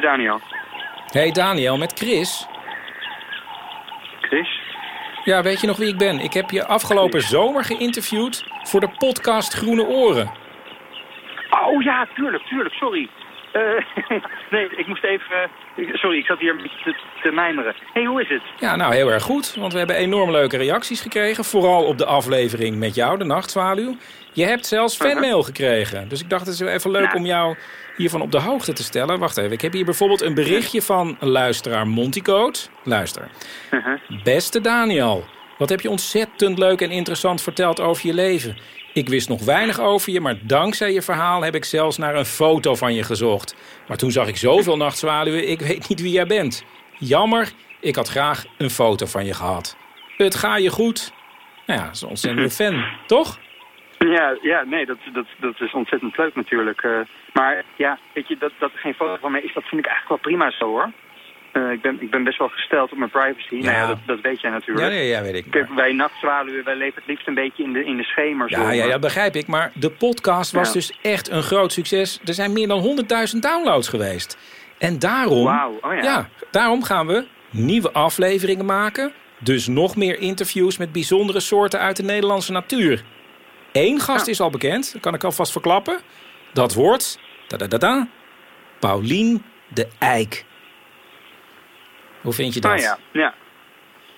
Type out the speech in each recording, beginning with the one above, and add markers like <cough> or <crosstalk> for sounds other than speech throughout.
Met Daniel. Hey Daniel, met Chris. Chris? Ja, weet je nog wie ik ben? Ik heb je afgelopen zomer geïnterviewd voor de podcast Groene Oren. Oh ja, tuurlijk, tuurlijk, sorry. Eh, <laughs> nee, ik moest even... eh, sorry, ik zat hier een beetje te, te mijmeren. hey, hoe is het? Ja, nou heel erg goed, want we hebben enorm leuke reacties gekregen. Vooral op de aflevering met jou, de Nachtzwaluw. Je hebt zelfs fanmail gekregen. Dus ik dacht het is even leuk om jou hiervan op de hoogte te stellen. Wacht even, ik heb hier bijvoorbeeld een berichtje van luisteraar Monticoot. Luister. Uh-huh. Beste Daniel, wat heb je ontzettend leuk en interessant verteld over je leven. Ik wist nog weinig over je, maar dankzij je verhaal heb ik zelfs naar een foto van je gezocht. Maar toen zag ik zoveel nachtzwaluwen, ik weet niet wie jij bent. Jammer, ik had graag een foto van je gehad. Het ga je goed. Nou ja, dat is een ontzettende fan, <laughs> toch? Ja, ja nee, dat, dat, dat is ontzettend leuk natuurlijk. eh. maar ja, weet je, dat, dat er geen foto van mij is, dat vind ik eigenlijk wel prima zo hoor. Eh, ik, ben, ik ben best wel gesteld op mijn privacy. Nou ja, dat, dat weet jij natuurlijk. Ja, ja, weet ik. Kijk, wij nachtzwaluwen, wij leven het liefst een beetje in de, in de schemer. Ja, ja, dat begrijp ik. Maar de podcast was dus echt een groot succes. Er zijn meer dan 100.000 downloads geweest. En daarom, oh ja. daarom gaan we nieuwe afleveringen maken. Dus nog meer interviews met bijzondere soorten uit de Nederlandse natuur. Eén gast is al bekend, dat kan ik alvast verklappen. Dat wordt, da da da da, Paulien de Eik. Hoe vind je dat? Ah, ja, ja.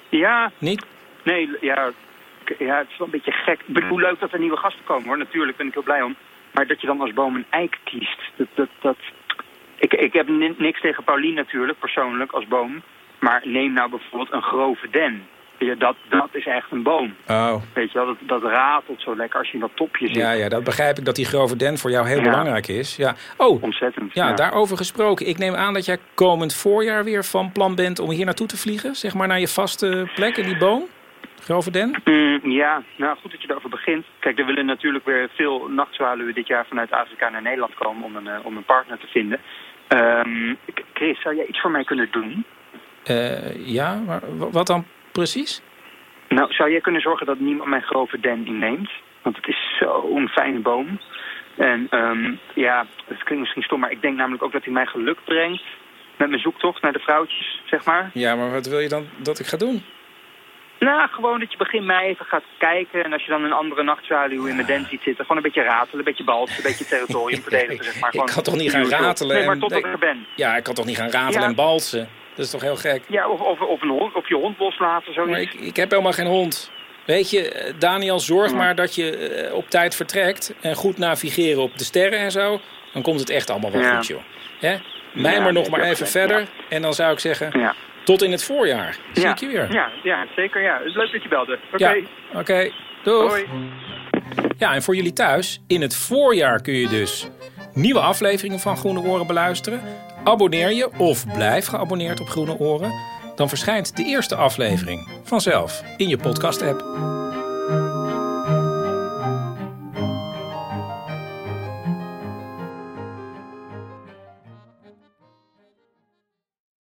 Ja, Niet? nee, ja, ja, het is wel een beetje gek. Ik bedoel, leuk dat er nieuwe gasten komen hoor, natuurlijk ben ik heel blij om. Maar dat je dan als boom een eik kiest, dat... dat, dat... Ik, ik heb ni- niks tegen Paulien natuurlijk, persoonlijk, als boom. Maar neem nou bijvoorbeeld een grove den. Je, Dat, dat is echt een boom. Oh, Weet je wel, dat, dat ratelt zo lekker als je in dat topje zit. ja, ja, dat begrijp ik dat die grove den voor jou heel Ja. belangrijk is. Ja. Oh, Ontzettend. Ja, daarover gesproken. Ik neem aan dat jij komend voorjaar weer van plan bent om hier naartoe te vliegen. Zeg maar naar je vaste plek in die boom. Grove Den. Mm, ja, nou goed dat je erover begint. Kijk, er willen natuurlijk weer veel nachtzwaluwen dit jaar vanuit Afrika naar Nederland komen om een, eh, om een partner te vinden. Ehm, Chris, zou jij iets voor mij kunnen doen? Eh, ja, maar wa- wat dan precies? Nou, zou jij kunnen zorgen dat niemand mijn grove den inneemt? Want het is zo'n fijne boom. En ehm, ja, het klinkt misschien stom, maar ik denk namelijk ook dat hij mij geluk brengt met mijn zoektocht naar de vrouwtjes, zeg maar. Ja, maar wat wil je dan dat ik ga doen? Nou, gewoon dat je begin mei even gaat kijken. En als je dan een andere nachtzwaluw in mijn den ziet zitten... gewoon een beetje ratelen, een beetje balsen, een beetje territorium <laughs> verdedigen, zeg maar. Ik kan toch niet gaan ratelen Nee, maar en- tot ik er ben. Ja, ik kan toch niet gaan ratelen Ja. en balsen? Dat is toch heel gek? Ja, of, of, of, een hond, of je hond loslaten, zoiets. Maar ik, ik heb helemaal geen hond. Weet je, eh, Daniel, zorg Ja. maar dat je eh, op tijd vertrekt. En goed navigeren op de sterren en zo. Dan komt het echt allemaal wel Ja. goed, joh. Hè? Mij maar nog maar even verder. En dan zou ik zeggen, tot in het voorjaar. Zie ja. ik je weer. Ja, ja, zeker. Ja. Het is leuk dat je belde. Oké. Oké. Doeg. Hoi. Ja, en voor jullie thuis, in het voorjaar kun je dus nieuwe afleveringen van Groene Oren beluisteren. Abonneer je of blijf geabonneerd op Groene Oren. Dan verschijnt de eerste aflevering vanzelf in je podcast-app.